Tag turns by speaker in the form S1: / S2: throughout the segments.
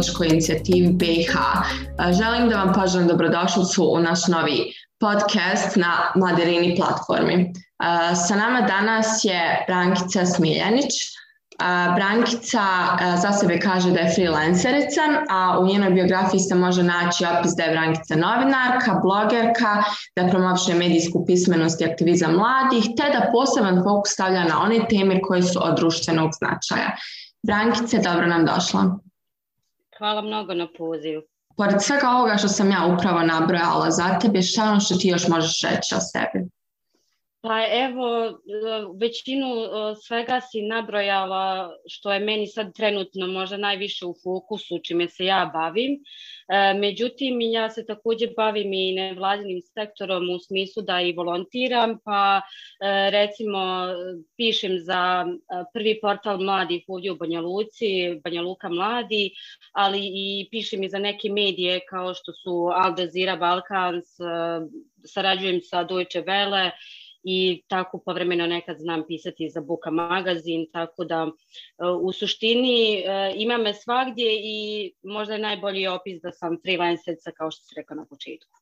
S1: političkoj inicijativi BiH. Želim da vam poželim dobrodošlicu u naš novi podcast na Mladerini platformi. Sa nama danas je Brankica Smiljanić, Brankica za sebe kaže da je freelancerica, a u njenoj biografiji se može naći opis da je Brankica novinarka, blogerka, da promoviše medijsku pismenost i aktivizam mladih, te da poseban fokus stavlja na one teme koje su od društvenog značaja. Brankice, dobro nam došla.
S2: Hvala mnogo na pozivu.
S1: Pored svega ovoga što sam ja upravo nabrojala za tebe, šta ono što ti još možeš reći o sebi?
S2: Pa evo, većinu svega si nabrojala što je meni sad trenutno možda najviše u fokusu čime se ja bavim. E, međutim, ja se također bavim i nevladinim sektorom u smislu da i volontiram, pa e, recimo pišem za prvi portal mladih ovdje u Banja Luci, Banja Luka Mladi, ali i pišem i za neke medije kao što su Al Jazeera Balkans, e, sarađujem sa Deutsche Welle, i tako povremeno nekad znam pisati za Buka magazin, tako da e, u suštini e, ima me svagdje i možda je najbolji opis da sam freelancerica kao što se rekao na početku.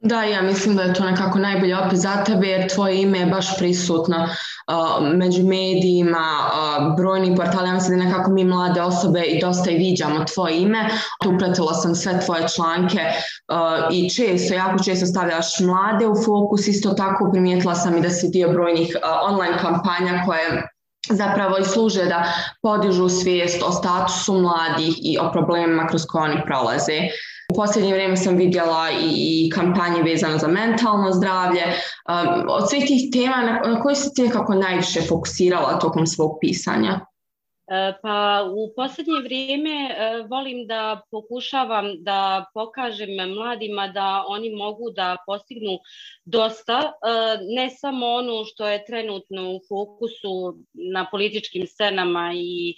S1: Da, ja mislim da je to nekako najbolji opis za tebe jer tvoje ime je baš prisutno uh, među medijima, uh, brojni portali, ja mislim da nekako mi mlade osobe i dosta i viđamo tvoje ime. Upratila sam sve tvoje članke uh, i često, jako često stavljaš mlade u fokus, isto tako primijetila sam i da si dio brojnih uh, online kampanja koje zapravo i služe da podižu svijest o statusu mladih i o problemima kroz koje oni prolaze. U posljednje vrijeme sam vidjela i, kampanje vezano za mentalno zdravlje. Um, od svih tih tema na, koje si ti nekako najviše fokusirala tokom svog pisanja?
S2: E, pa u posljednje vrijeme e, volim da pokušavam da pokažem mladima da oni mogu da postignu dosta, e, ne samo ono što je trenutno u fokusu na političkim scenama i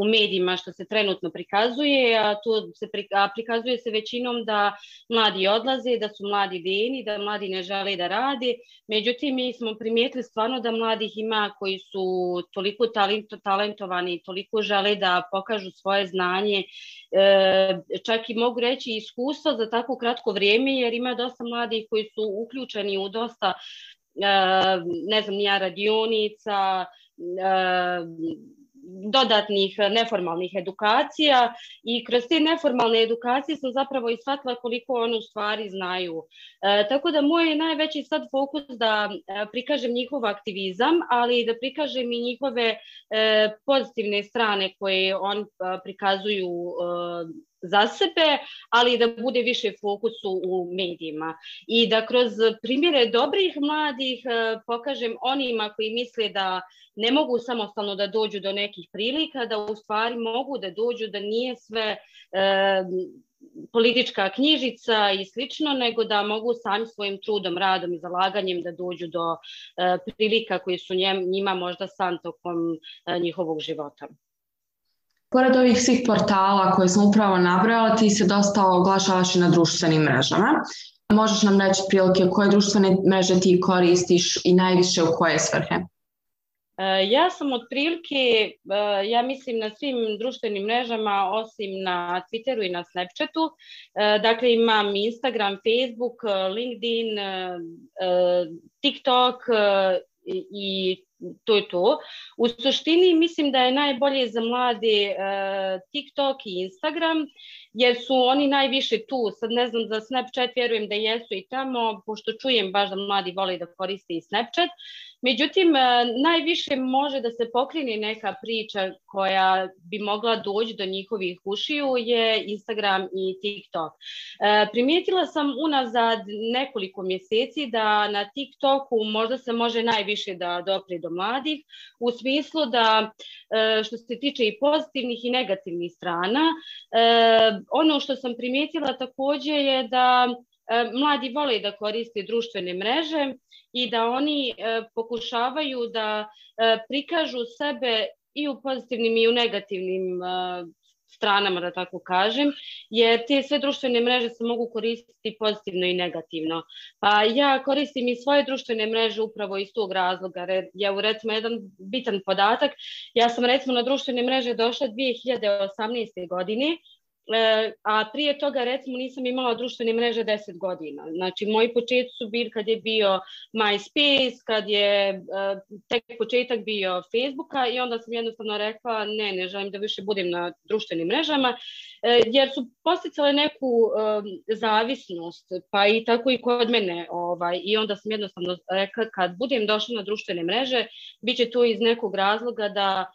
S2: u medijima što se trenutno prikazuje, a to se prikazuje se većinom da mladi odlaze, da su mladi veni, da mladi ne žele da rade. Međutim, mi smo primijetili stvarno da mladih ima koji su toliko talentovani, toliko žele da pokažu svoje znanje, e, čak i mogu reći iskustvo za tako kratko vrijeme, jer ima dosta mladih koji su uključeni u dosta e, ne znam, nija radionica, e, dodatnih neformalnih edukacija i kroz te neformalne edukacije sam zapravo i shvatila koliko oni u stvari znaju. E, tako da moj je najveći sad fokus da e, prikažem njihov aktivizam, ali da prikažem i njihove e, pozitivne strane koje on prikazuju e, za sebe, ali da bude više fokusu u medijima. I da kroz primjere dobrih mladih e, pokažem onima koji misle da ne mogu samostalno da dođu do nekih prilika, da u stvari mogu da dođu, da nije sve e, politička knjižica i slično, nego da mogu sami svojim trudom, radom i zalaganjem da dođu do e, prilika koji su njima možda san tokom e, njihovog života.
S1: Pored ovih svih portala koje smo upravo nabrojala, ti se dosta oglašavaš i na društvenim mrežama. Možeš nam reći prilike koje društvene mreže ti koristiš i najviše u koje svrhe?
S2: E, ja sam otprilike, e, ja mislim na svim društvenim mrežama, osim na Twitteru i na Snapchatu. E, dakle, imam Instagram, Facebook, LinkedIn, TikTok i to je to. U suštini mislim da je najbolje za mlade TikTok i Instagram, jer su oni najviše tu. Sad ne znam za Snapchat, vjerujem da jesu i tamo, pošto čujem baš da mladi vole da koriste i Snapchat. Međutim, e, najviše može da se pokrine neka priča koja bi mogla doći do njihovih ušiju je Instagram i TikTok. E, primijetila sam unazad nekoliko mjeseci da na TikToku možda se može najviše da dopre do mladih, u smislu da e, što se tiče i pozitivnih i negativnih strana, ono što sam primijetila također je da mladi vole da koriste društvene mreže, i da oni e, pokušavaju da e, prikažu sebe i u pozitivnim i u negativnim e, stranama, da tako kažem, jer te sve društvene mreže se mogu koristiti pozitivno i negativno. Pa ja koristim i svoje društvene mreže upravo iz tog razloga. Ja u recimo jedan bitan podatak, ja sam recimo na društvene mreže došla 2018. godine E, a prije toga recimo nisam imala društvene mreže 10 godina. Znači moji početci su bili kad je bio MySpace, kad je e, tek početak bio Facebooka i onda sam jednostavno rekla ne, ne želim da više budem na društvenim mrežama e, jer su posticale neku zavisnost pa i tako i kod mene ovaj, i onda sam jednostavno rekla kad budem došla na društvene mreže bit će to iz nekog razloga da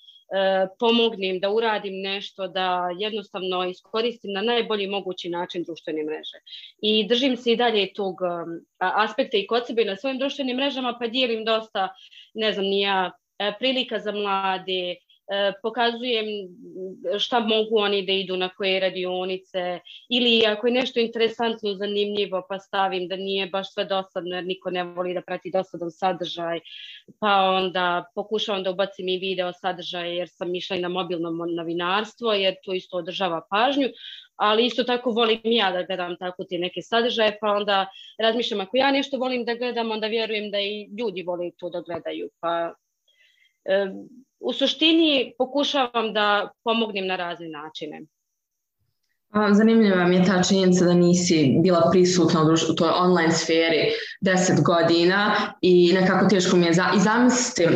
S2: pomognem, da uradim nešto, da jednostavno iskoristim na najbolji mogući način društvene mreže. I držim se i dalje tog um, aspekta i kod sebe na svojim društvenim mrežama, pa dijelim dosta, ne znam, nija e, prilika za mlade, E, pokazujem šta mogu oni da idu na koje radionice ili ako je nešto interesantno, zanimljivo pa stavim da nije baš sve dosadno jer niko ne voli da prati dosadan sadržaj pa onda pokušavam da ubacim i video sadržaje jer sam išla i na mobilno novinarstvo jer to isto održava pažnju ali isto tako volim ja da gledam tako te neke sadržaje, pa onda razmišljam ako ja nešto volim da gledam, onda vjerujem da i ljudi vole to da gledaju, pa u suštini pokušavam da pomognem na razne načine.
S1: Zanimljiva mi je ta činjenica da nisi bila prisutna u toj online sferi deset godina i nekako teško mi je za, i zamisliti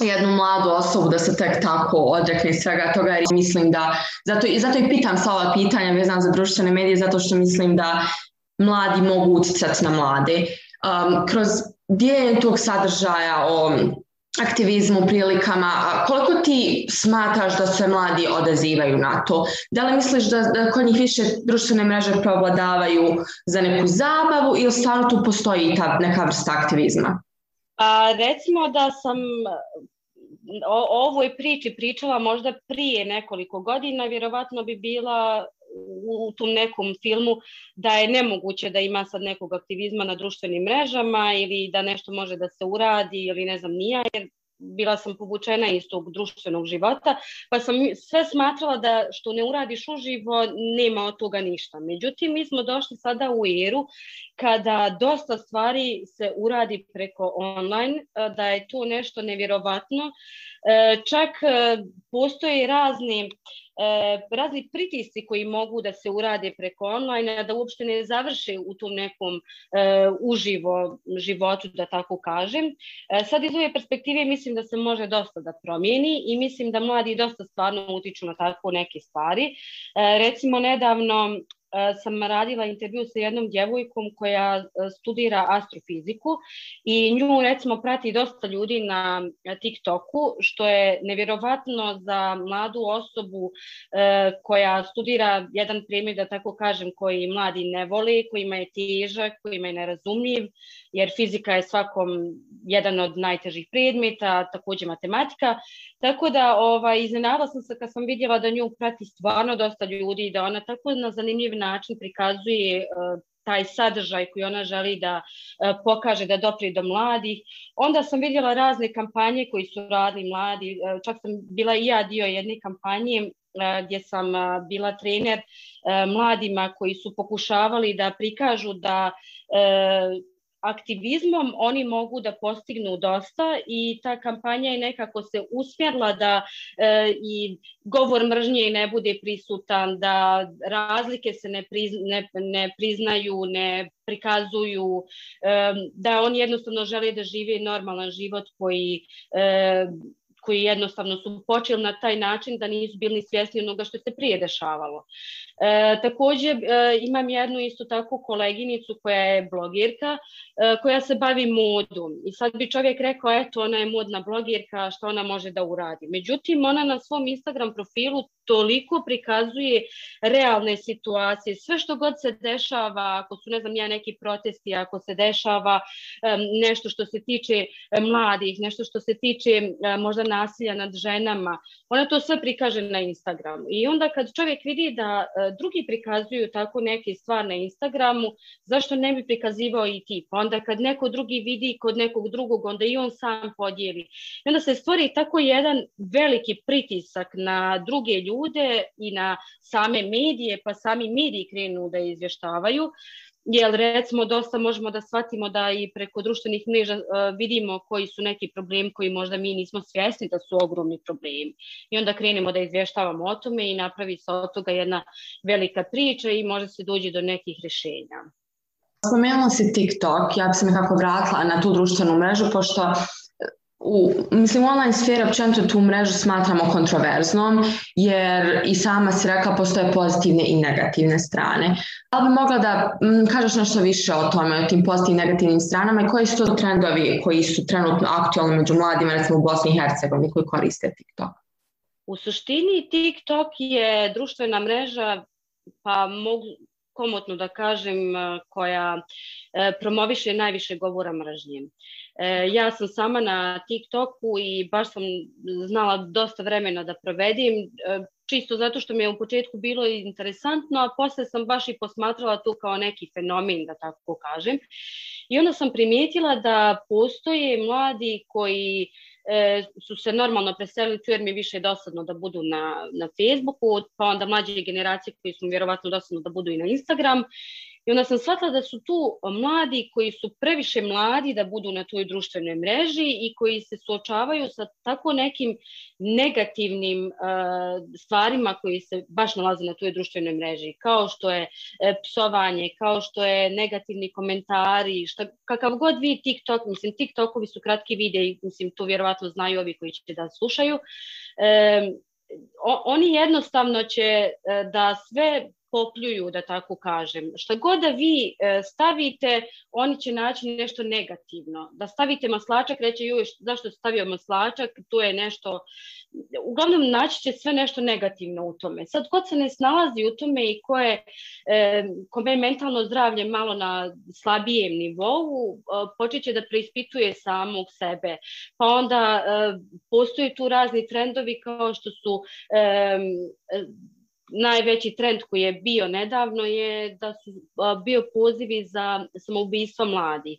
S1: jednu mladu osobu da se tek tako odrekne svega toga jer mislim da, zato, i zato i pitam sva ova pitanja vezana za društvene medije zato što mislim da mladi mogu uticati na mlade. Um, kroz dijeljenje tog sadržaja o aktivizmu, prilikama, koliko ti smataš da se mladi odazivaju na to? Da li misliš da, da kod njih više društvene mreže preobladavaju za neku zabavu ili stvarno tu postoji ta neka vrsta aktivizma?
S2: A, recimo da sam o ovoj priči pričala možda prije nekoliko godina, vjerovatno bi bila u tom nekom filmu da je nemoguće da ima sad nekog aktivizma na društvenim mrežama ili da nešto može da se uradi ili ne znam nija, jer bila sam povučena iz tog društvenog života, pa sam sve smatrala da što ne uradiš uživo, nema od toga ništa. Međutim, mi smo došli sada u eru kada dosta stvari se uradi preko online, da je to nešto nevjerovatno. E, čak e, postoje razne e, razni pritisci koji mogu da se urade preko online, da uopšte ne završe u tom nekom e, uživo životu, da tako kažem. E, sad iz ove perspektive mislim da se može dosta da promijeni i mislim da mladi dosta stvarno utiču na tako neke stvari. E, recimo nedavno E, sam radila intervju sa jednom djevojkom koja e, studira astrofiziku i nju recimo prati dosta ljudi na TikToku, što je nevjerovatno za mladu osobu e, koja studira jedan primjer, da tako kažem, koji mladi ne voli, kojima je težak, kojima je nerazumljiv, jer fizika je svakom jedan od najtežih predmeta, takođe matematika. Tako da ovaj, iznenadala sam se kad sam vidjela da nju prati stvarno dosta ljudi i da ona tako na zanimljiv način prikazuje uh, taj sadržaj koji ona želi da uh, pokaže, da dopri do mladih. Onda sam vidjela razne kampanje koji su radili mladi, uh, čak sam bila i ja dio jedne kampanje gdje sam bila trener mladima koji su pokušavali da prikažu da aktivizmom oni mogu da postignu dosta i ta kampanja je nekako se usmjerla da e, i govor mržnje ne bude prisutan, da razlike se ne, prizna, ne, ne priznaju, ne prikazuju, e, da oni jednostavno žele da žive normalan život koji e, koji jednostavno su počeli na taj način da nisu bili svjesni onoga što se prije dešavalo. E, takođe e, imam jednu isto tako koleginicu koja je blogirka e, koja se bavi modom i sad bi čovjek rekao eto ona je modna blogirka što ona može da uradi. Međutim ona na svom Instagram profilu toliko prikazuje realne situacije, sve što god se dešava, ako su ne znam ja neki protesti, ako se dešava um, nešto što se tiče mladih, nešto što se tiče um, možda nasilja nad ženama, ona to sve prikaže na Instagram. I onda kad čovjek vidi da uh, drugi prikazuju tako neke stvari na Instagramu, zašto ne bi prikazivao i ti? Onda kad neko drugi vidi kod nekog drugog, onda i on sam podijeli. I onda se stvori tako jedan veliki pritisak na druge ljude i na same medije, pa sami mediji krenu da izvještavaju jer recimo dosta možemo da shvatimo da i preko društvenih mreža uh, vidimo koji su neki problemi koji možda mi nismo svjesni da su ogromni problemi. I onda krenemo da izvještavamo o tome i napravi se od toga jedna velika priča i može se doći do nekih rješenja.
S1: Spomenula si TikTok, ja bi se nekako vratila na tu društvenu mrežu, pošto u, mislim, online sfera općenito tu mrežu smatramo kontroverznom, jer i sama si rekla postoje pozitivne i negativne strane. Da li bi mogla da m, kažeš nešto više o tome, o tim pozitivnim i negativnim stranama i koji su to trendovi koji su trenutno aktualni među mladima, recimo u Bosni i Hercegovini, koji koriste TikTok?
S2: U suštini TikTok je društvena mreža, pa mogu, komotno da kažem, koja promoviše najviše govora mržnje. Ja sam sama na TikToku i baš sam znala dosta vremena da provedim, čisto zato što mi je u početku bilo interesantno, a posle sam baš i posmatrala to kao neki fenomen, da tako kažem. I onda sam primijetila da postoje mladi koji e, su se normalno preselili tu jer mi je više dosadno da budu na, na Facebooku, pa onda mlađe generacije koji su vjerovatno dosadno da budu i na Instagram I onda sam shvatila da su tu mladi koji su previše mladi da budu na toj društvenoj mreži i koji se suočavaju sa tako nekim negativnim uh, stvarima koji se baš nalaze na toj društvenoj mreži, kao što je e, psovanje, kao što je negativni komentari, šta, kakav god vi TikTok, mislim TikTokovi su kratki videi, mislim to vjerovatno znaju ovi koji će da slušaju, um, oni jednostavno će da sve popljuju, da tako kažem. Šta god da vi e, stavite, oni će naći nešto negativno. Da stavite maslačak, reće, joj, zašto stavio maslačak, to je nešto... Uglavnom, naći će sve nešto negativno u tome. Sad, kod se ne snalazi u tome i ko je, e, kome je mentalno zdravlje malo na slabijem nivou, e, počeće da preispituje samog sebe. Pa onda postoje tu razni trendovi kao što su najveći trend koji je bio nedavno je da su bio pozivi za samoubistvo mladih.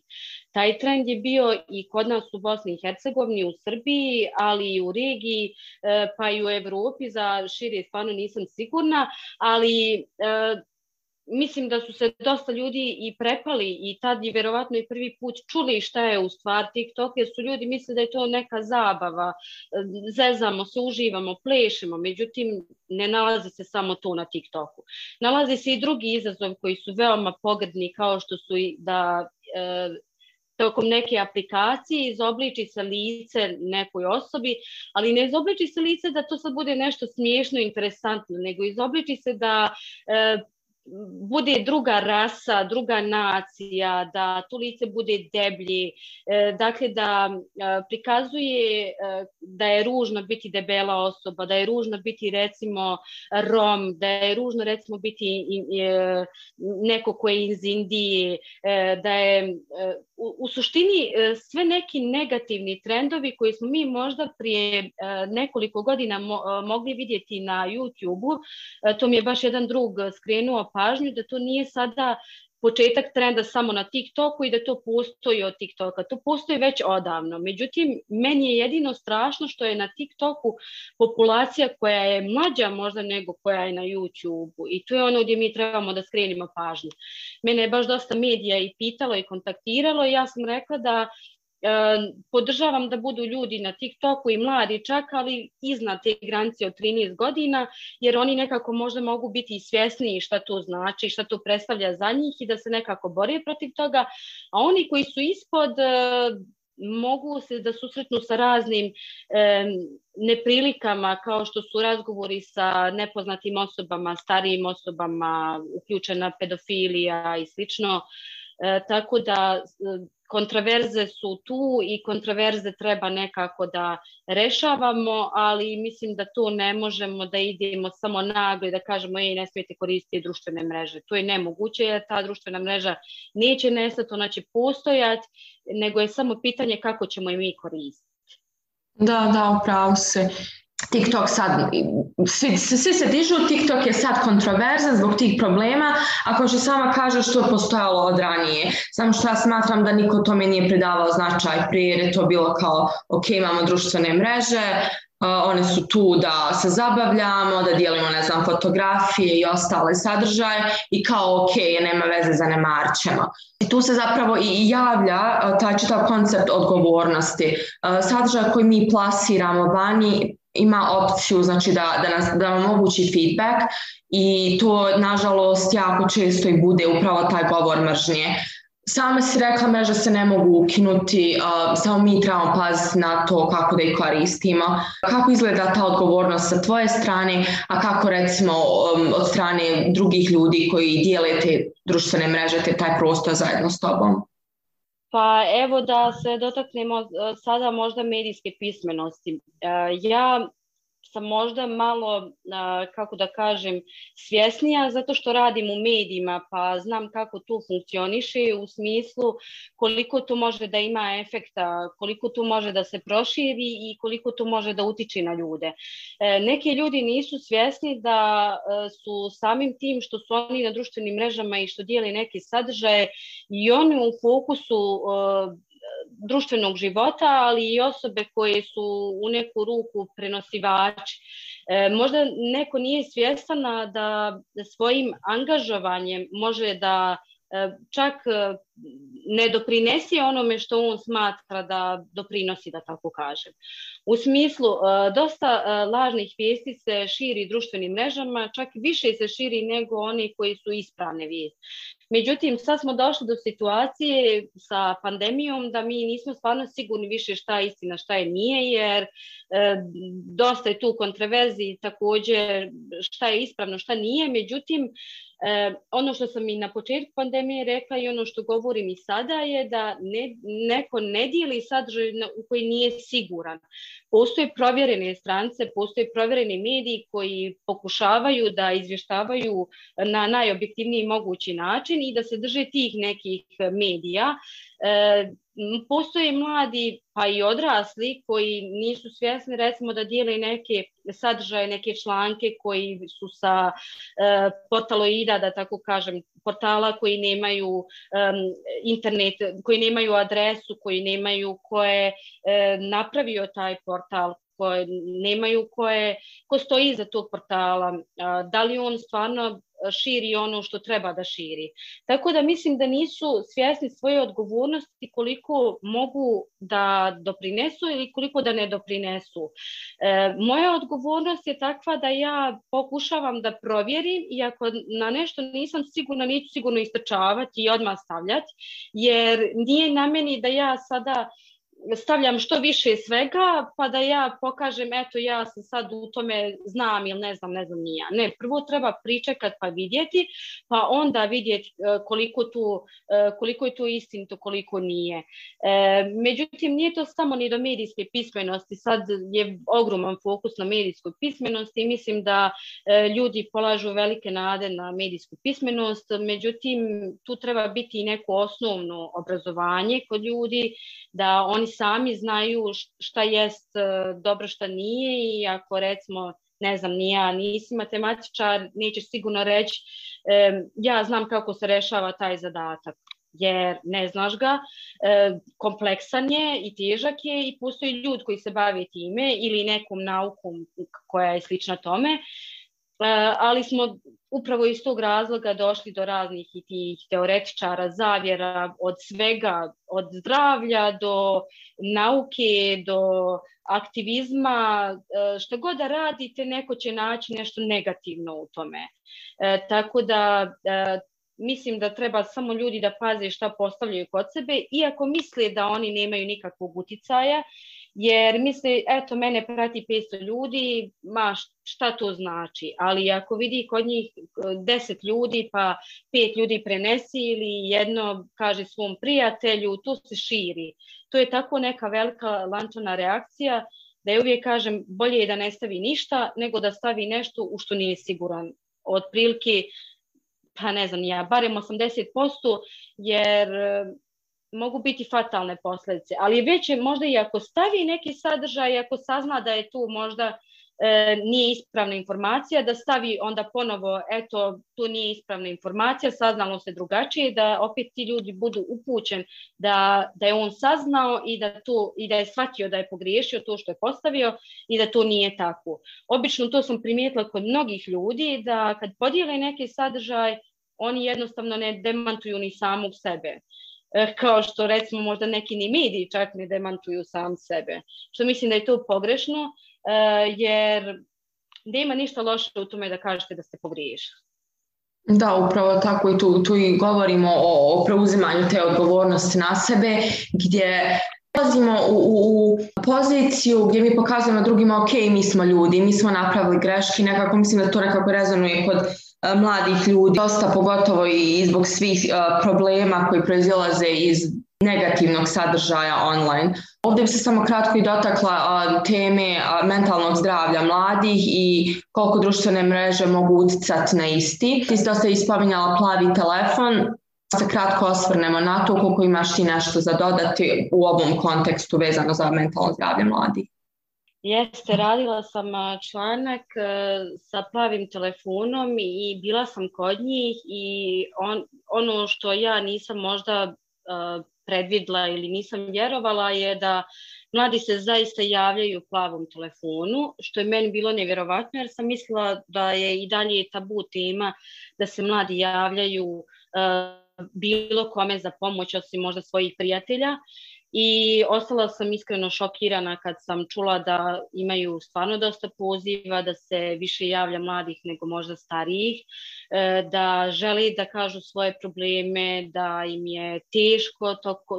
S2: Taj trend je bio i kod nas u Bosni i Hercegovini, u Srbiji, ali i u regiji, e, pa i u Evropi, za šire stvarno nisam sigurna, ali e, mislim da su se dosta ljudi i prepali i tad je verovatno i prvi put čuli šta je u stvar TikTok, jer su ljudi mislili da je to neka zabava, zezamo se, uživamo, plešemo, međutim ne nalazi se samo to na TikToku. Nalazi se i drugi izazov koji su veoma pogredni kao što su i da e, tokom neke aplikacije izobliči se lice nekoj osobi, ali ne izobliči se lice da to sad bude nešto smiješno, interesantno, nego izobliči se da e, bude druga rasa, druga nacija, da to lice bude deblji, e, dakle da e, prikazuje e, da je ružno biti debela osoba, da je ružno biti recimo rom, da je ružno recimo biti neko ko je iz Indije, da je u suštini sve neki negativni trendovi koji smo mi možda prije nekoliko godina mogli vidjeti na YouTube-u, to mi je baš jedan drug skrenuo pažnju da to nije sada početak trenda samo na TikToku i da to postoji od TikToka. To postoji već odavno. Međutim, meni je jedino strašno što je na TikToku populacija koja je mlađa možda nego koja je na YouTubeu i to je ono gdje mi trebamo da skrenimo pažnju. Mene je baš dosta medija i pitalo i kontaktiralo i ja sam rekla da E, podržavam da budu ljudi na TikToku i mladi čak, ali iznad te granice od 13 godina, jer oni nekako možda mogu biti i svjesniji šta to znači, šta to predstavlja za njih i da se nekako bore protiv toga, a oni koji su ispod e, mogu se da susretnu sa raznim e, neprilikama kao što su razgovori sa nepoznatim osobama, starijim osobama, uključena pedofilija i slično. E, tako da kontraverze su tu i kontraverze treba nekako da rešavamo, ali mislim da to ne možemo da idemo samo nagli da kažemo ej ne smijete koristiti društvene mreže. To je nemoguće jer ta društvena mreža neće nestati, ona će postojati, nego je samo pitanje kako ćemo je mi koristiti.
S1: Da, da, upravo se. TikTok sad, svi, svi se dižu, TikTok je sad kontroverzan zbog tih problema, ako što sama kaže što je postojalo od ranije. Samo što ja smatram da niko tome nije pridavao značaj prije, jer je to bilo kao, ok, imamo društvene mreže, one su tu da se zabavljamo, da dijelimo, ne znam, fotografije i ostale sadržaje i kao ok, nema veze, zanemarćemo. I tu se zapravo i javlja taj čitav koncept odgovornosti. Sadržaj koji mi plasiramo vani ima opciju znači da, da, nas, da nam omogući feedback i to nažalost jako često i bude upravo taj govor mržnje. Sama si rekla mreže se ne mogu ukinuti, uh, samo mi trebamo paziti na to kako da ih koristimo. Kako izgleda ta odgovornost sa tvoje strane, a kako recimo um, od strane drugih ljudi koji dijele te društvene mreže, te taj prostor zajedno s tobom?
S2: Pa evo da se dotaknemo sada možda medijske pismenosti. Ja sam možda malo, kako da kažem, svjesnija zato što radim u medijima pa znam kako tu funkcioniše u smislu koliko to može da ima efekta, koliko to može da se proširi i koliko to može da utiče na ljude. E, neki ljudi nisu svjesni da e, su samim tim što su oni na društvenim mrežama i što dijeli neke sadržaje i oni u fokusu e, društvenog života, ali i osobe koje su u neku ruku prenosivači. E, možda neko nije svjestan da svojim angažovanjem može da e, čak e, ne doprinesi onome što on smatra da doprinosi, da tako kažem. U smislu, e, dosta lažnih vijesti se širi društvenim mrežama, čak više se širi nego oni koji su ispravne vijesti. Međutim, sad smo došli do situacije sa pandemijom da mi nismo stvarno sigurni više šta je istina, šta je nije, jer e, dosta je tu kontroverzi također šta je ispravno, šta nije. Međutim, E, ono što sam i na početku pandemije rekla i ono što govorim i sada je da ne, neko ne dijeli sadržaj u koji nije siguran. Postoje provjerene strance, postoje provjereni mediji koji pokušavaju da izvještavaju na najobjektivniji mogući način i da se drže tih nekih medija. E, postoje mladi pa i odrasli koji nisu svjesni recimo da dijele neke sadržaje, neke članke koji su sa e, portaloida, da tako kažem, portala koji nemaju um, internet, koji nemaju adresu, koji nemaju ko je e, napravio taj portal, koje nemaju koje, ko stoji iza tog portala, da li on stvarno širi ono što treba da širi. Tako da mislim da nisu svjesni svoje odgovornosti koliko mogu da doprinesu ili koliko da ne doprinesu. E, moja odgovornost je takva da ja pokušavam da provjerim i ako na nešto nisam sigurna, neću sigurno istrčavati i odmah stavljati, jer nije na meni da ja sada stavljam što više svega, pa da ja pokažem, eto ja sam sad u tome znam ili ne znam, ne znam nija. Ne, prvo treba pričekat pa vidjeti, pa onda vidjeti e, koliko, tu, e, koliko je to istinito, koliko nije. E, međutim, nije to samo ni do medijske pismenosti, sad je ogroman fokus na medijskoj pismenosti i mislim da ljudi polažu velike nade na medijsku pismenost, međutim, tu treba biti i neko osnovno obrazovanje kod ljudi, da oni sami znaju šta jest e, dobro, šta nije i ako recimo ne znam, ni ja nisi matematičar, nećeš sigurno reći e, ja znam kako se rešava taj zadatak jer ne znaš ga, e, kompleksan je i težak je i postoji ljud koji se bave time ili nekom naukom koja je slična tome ali smo upravo iz tog razloga došli do raznih i tih teoretičara zavjera od svega, od zdravlja do nauke, do aktivizma, e, što god da radite, neko će naći nešto negativno u tome. E, tako da mislim da treba samo ljudi da paze šta postavljaju kod sebe, iako misle da oni nemaju nikakvog uticaja jer misle, eto, mene prati 500 ljudi, ma šta to znači, ali ako vidi kod njih 10 e, ljudi, pa pet ljudi prenesi ili jedno kaže svom prijatelju, to se širi. To je tako neka velika lančana reakcija, da je uvijek kažem, bolje je da ne stavi ništa, nego da stavi nešto u što nije siguran. Od prilike, pa ne znam ja, barem 80%, jer mogu biti fatalne posljedice, ali već je možda i ako stavi neki sadržaj, ako sazna da je tu možda e, nije ispravna informacija, da stavi onda ponovo, eto, to nije ispravna informacija, saznalo se drugačije, da opet ti ljudi budu upućen da, da je on saznao i da, to, i da je shvatio da je pogriješio to što je postavio i da to nije tako. Obično to sam primijetila kod mnogih ljudi, da kad podijele neki sadržaj, oni jednostavno ne demantuju ni samog sebe. E, kao što recimo možda neki ni mediji čak ne demantuju sam sebe. Što mislim da je to pogrešno, e, jer nema ništa loše u tome da kažete da ste pogriješili.
S1: Da, upravo tako i tu, tu i govorimo o, o preuzimanju te odgovornosti na sebe, gdje dolazimo u, u, u poziciju gdje mi pokazujemo drugima, ok, mi smo ljudi, mi smo napravili greške, nekako mislim da to nekako rezonuje kod mladih ljudi, dosta pogotovo i zbog svih e, problema koji proizilaze iz negativnog sadržaja online. Ovdje bi se samo kratko i dotakla e, teme mentalnog zdravlja mladih i koliko društvene mreže mogu uticati na isti. Ti si dosta ispominjala plavi telefon, se kratko osvrnemo na to koliko imaš ti nešto za dodati u ovom kontekstu vezano za mentalno zdravlje mladih.
S2: Jeste, radila sam članak sa plavim telefonom i bila sam kod njih i on, ono što ja nisam možda predvidla ili nisam vjerovala je da mladi se zaista javljaju plavom telefonu, što je meni bilo nevjerovatno jer sam mislila da je i dalje tabu tema da se mladi javljaju bilo kome za pomoć osim možda svojih prijatelja i ostala sam iskreno šokirana kad sam čula da imaju stvarno dosta poziva, da se više javlja mladih nego možda starijih, e, da želi da kažu svoje probleme, da im je teško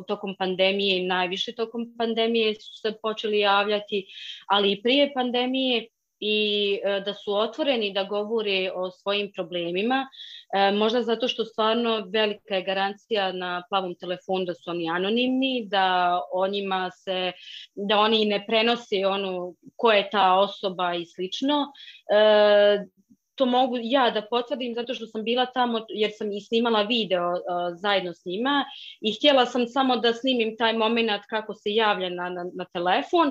S2: tokom pandemije i najviše tokom pandemije su se počeli javljati, ali i prije pandemije i e, da su otvoreni da govore o svojim problemima, e, možda zato što stvarno velika je garancija na plavom telefonu da su oni anonimni, da o njima se, da oni ne prenose ono ko je ta osoba i slično, e, to mogu ja da potvrdim zato što sam bila tamo jer sam i snimala video uh, zajedno s njima i htjela sam samo da snimim taj moment kako se javlja na, na, na telefon.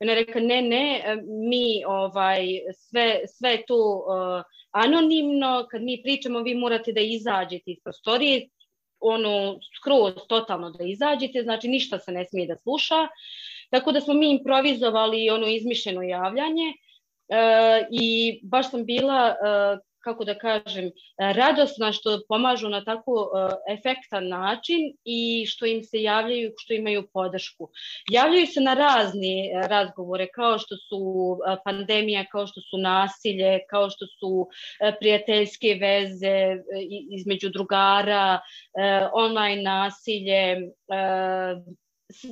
S2: I ona je ne, ne, mi ovaj, sve, sve to uh, anonimno, kad mi pričamo vi morate da izađete iz prostorije, ono skroz totalno da izađete, znači ništa se ne smije da sluša. Tako da smo mi improvizovali ono izmišljeno javljanje E, i baš sam bila e, kako da kažem, radosna što pomažu na tako e, efektan način i što im se javljaju, što imaju podršku. Javljaju se na razne razgovore, kao što su pandemija, kao što su nasilje, kao što su prijateljske veze između drugara, online nasilje,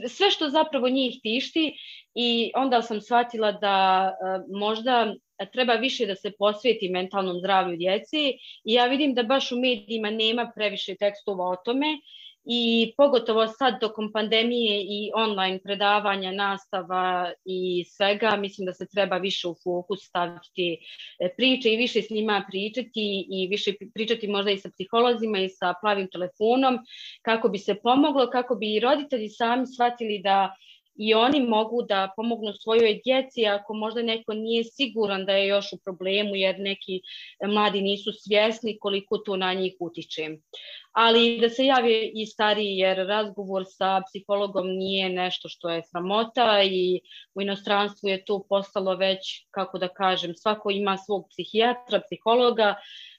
S2: sve što zapravo njih tišti i onda sam shvatila da uh, možda treba više da se posveti mentalnom zdravlju djeci i ja vidim da baš u medijima nema previše tekstova o tome i pogotovo sad tokom pandemije i online predavanja, nastava i svega, mislim da se treba više u fokus staviti e, priče i više s njima pričati i više pričati možda i sa psiholozima i sa plavim telefonom kako bi se pomoglo, kako bi i roditelji sami shvatili da i oni mogu da pomognu svojoj djeci ako možda neko nije siguran da je još u problemu jer neki mladi nisu svjesni koliko to na njih utiče. Ali da se javi i stariji jer razgovor sa psihologom nije nešto što je sramota i u inostranstvu je to postalo već, kako da kažem, svako ima svog psihijatra, psihologa, Uh,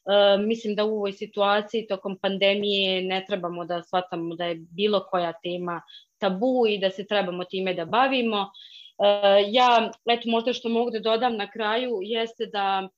S2: mislim da u ovoj situaciji tokom pandemije ne trebamo da shvatamo da je bilo koja tema tabu i da se trebamo time da bavimo. E, ja, eto, možda što mogu da dodam na kraju jeste da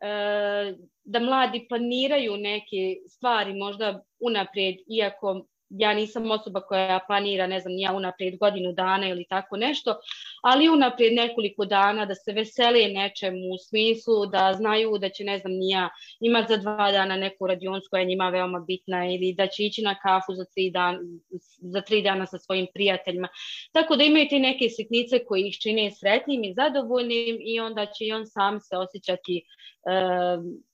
S2: e, da mladi planiraju neke stvari možda unaprijed, iako ja nisam osoba koja planira, ne znam, ja unaprijed godinu dana ili tako nešto, ali unaprijed nekoliko dana da se vesele nečemu u smislu da znaju da će, ne znam, nija imati za dva dana neku radionsku koja je njima veoma bitna ili da će ići na kafu za tri, dan, za tri dana sa svojim prijateljima. Tako da imaju te neke sitnice koje ih čine sretnim i zadovoljnim i onda će i on sam se osjećati,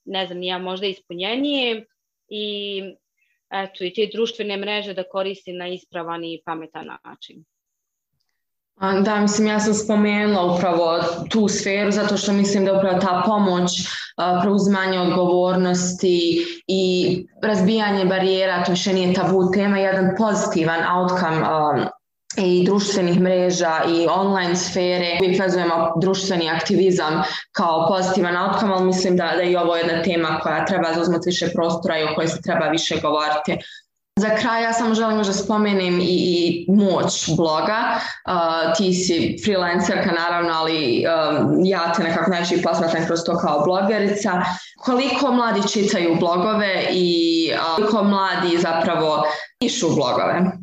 S2: ne znam, nija možda ispunjenije i eto, i te društvene mreže da koristi na ispravan i pametan način.
S1: Da, mislim, ja sam spomenula upravo tu sferu zato što mislim da upravo ta pomoć, preuzimanje odgovornosti i razbijanje barijera, to više nije tabu tema, jedan pozitivan outcome i društvenih mreža i online sfere. Uvijek vezujemo društveni aktivizam kao pozitivan outcome, ali mislim da, da je ovo jedna tema koja treba zauzmati više prostora i o kojoj se treba više govoriti. Za kraj ja samo želim možda spomenem i, i moć bloga. Uh, ti si freelancerka naravno, ali um, ja te nekako najviše posmatram kroz to kao blogerica. Koliko mladi čitaju blogove i uh, koliko mladi zapravo pišu blogove?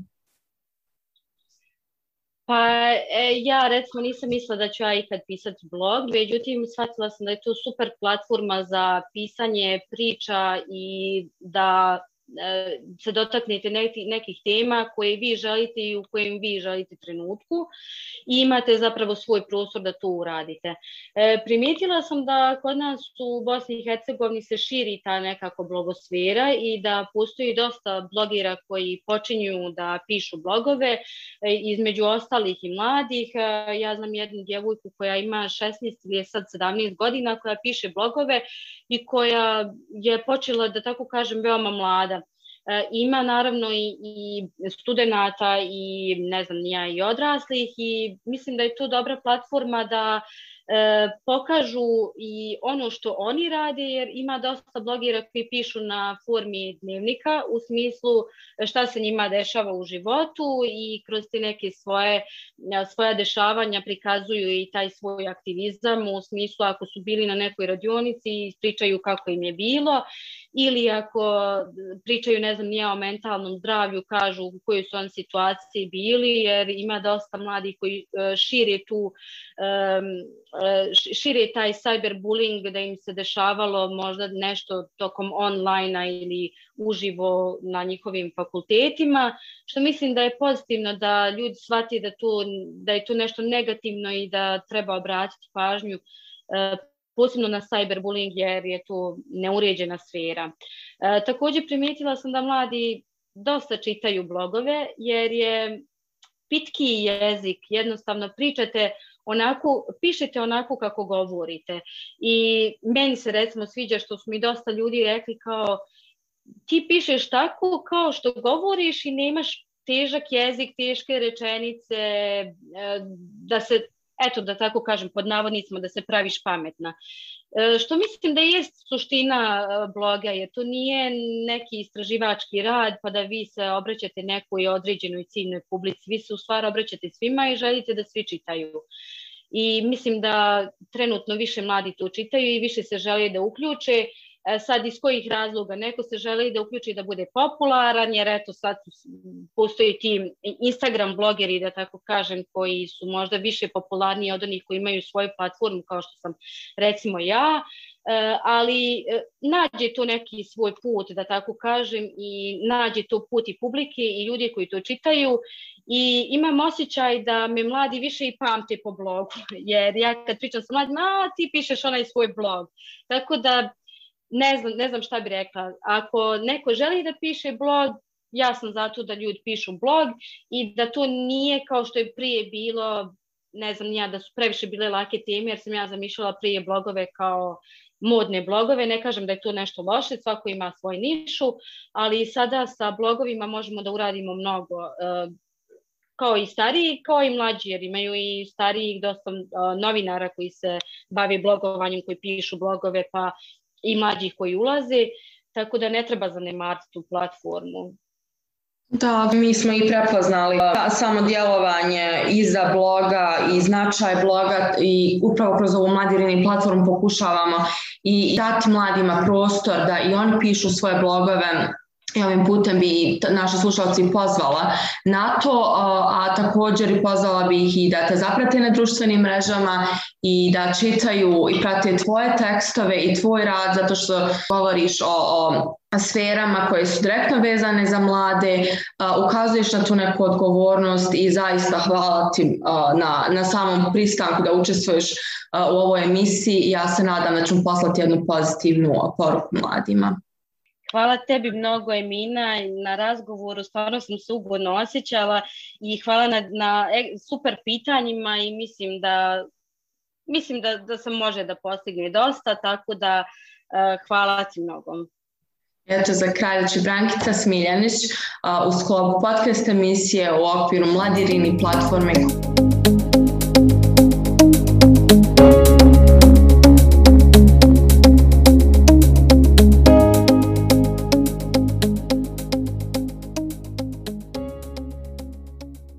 S2: Pa e, ja recimo nisam mislila da ću ja ikad pisati blog, međutim shvatila sam da je to super platforma za pisanje priča i da se dotaknete nekih tema koje vi želite i u kojem vi želite trenutku i imate zapravo svoj prostor da to uradite. E, primijetila sam da kod nas u Bosni i Hercegovini se širi ta nekako blogosfera i da postoji dosta blogera koji počinju da pišu blogove, e, između ostalih i mladih. Ja znam jednu djevojku koja ima 16 ili je sad 17 godina koja piše blogove i koja je počela, da tako kažem, veoma mlada E, ima naravno i, i studenta i ne znam ja i odraslih i mislim da je to dobra platforma da e, pokažu i ono što oni rade, jer ima dosta blogera koji pišu na formi dnevnika u smislu šta se njima dešava u životu i kroz te neke svoje, svoja dešavanja prikazuju i taj svoj aktivizam u smislu ako su bili na nekoj radionici i ispričaju kako im je bilo ili ako pričaju, ne znam, nije o mentalnom zdravlju, kažu u kojoj su on situaciji bili, jer ima dosta mladih koji e, šire tu, e, šire taj cyberbullying da im se dešavalo možda nešto tokom online ili uživo na njihovim fakultetima, što mislim da je pozitivno da ljudi shvati da, tu, da je tu nešto negativno i da treba obratiti pažnju e, posebno na cyberbullying jer je to neuređena sfera. E, takođe primijetila sam da mladi dosta čitaju blogove jer je pitki jezik, jednostavno pričate onako, pišete onako kako govorite. I meni se recimo sviđa što su mi dosta ljudi rekli kao ti pišeš tako kao što govoriš i nemaš težak jezik, teške rečenice, e, da se eto da tako kažem pod navodnicima da se praviš pametna. E, što mislim da je suština e, bloga, jer to nije neki istraživački rad pa da vi se obraćate nekoj određenoj ciljnoj publici, vi se u stvari obraćate svima i želite da svi čitaju. I mislim da trenutno više mladi to čitaju i više se žele da uključe sad iz kojih razloga? Neko se želi da uključi da bude popularan, jer eto sad postoji ti Instagram blogeri, da tako kažem, koji su možda više popularniji od onih koji imaju svoju platformu, kao što sam recimo ja, e, ali e, nađe to neki svoj put, da tako kažem, i nađe to put i publike i ljudi koji to čitaju. I imam osjećaj da me mladi više i pamte po blogu, jer ja kad pričam sa mladim, a ti pišeš onaj svoj blog. Tako da ne znam, ne znam šta bi rekla. Ako neko želi da piše blog, ja sam zato da ljudi pišu blog i da to nije kao što je prije bilo, ne znam ja, da su previše bile lake teme, jer sam ja zamišljala prije blogove kao modne blogove, ne kažem da je to nešto loše, svako ima svoj nišu, ali sada sa blogovima možemo da uradimo mnogo, e, kao i stariji, kao i mlađi, jer imaju i stariji dosta e, novinara koji se bavi blogovanjem, koji pišu blogove, pa i mlađih koji ulaze, tako da ne treba zanemariti tu platformu.
S1: Da, mi smo i prepoznali samo djelovanje iza bloga i značaj bloga i upravo kroz ovu mladirini platformu pokušavamo i dati mladima prostor da i oni pišu svoje blogove i ovim putem bi naši slušalci pozvala na to, a također pozvala bi ih i da te zaprate na društvenim mrežama i da čitaju i prate tvoje tekstove i tvoj rad zato što govoriš o, o sferama koje su direktno vezane za mlade, ukazuješ na tu neku odgovornost i zaista hvala ti na, na samom pristanku da učestvuješ u ovoj emisiji i ja se nadam da ću poslati jednu pozitivnu poruku mladima.
S2: Hvala tebi mnogo Emina na razgovoru, stvarno sam se ugodno osjećala i hvala na, na e, super pitanjima i mislim da mislim da, da se može da postigne dosta, tako da uh, hvala ti mnogo.
S1: Eto za kraj će Brankica Smiljanić uh, u sklopu podcast emisije u okviru Mladirini platforme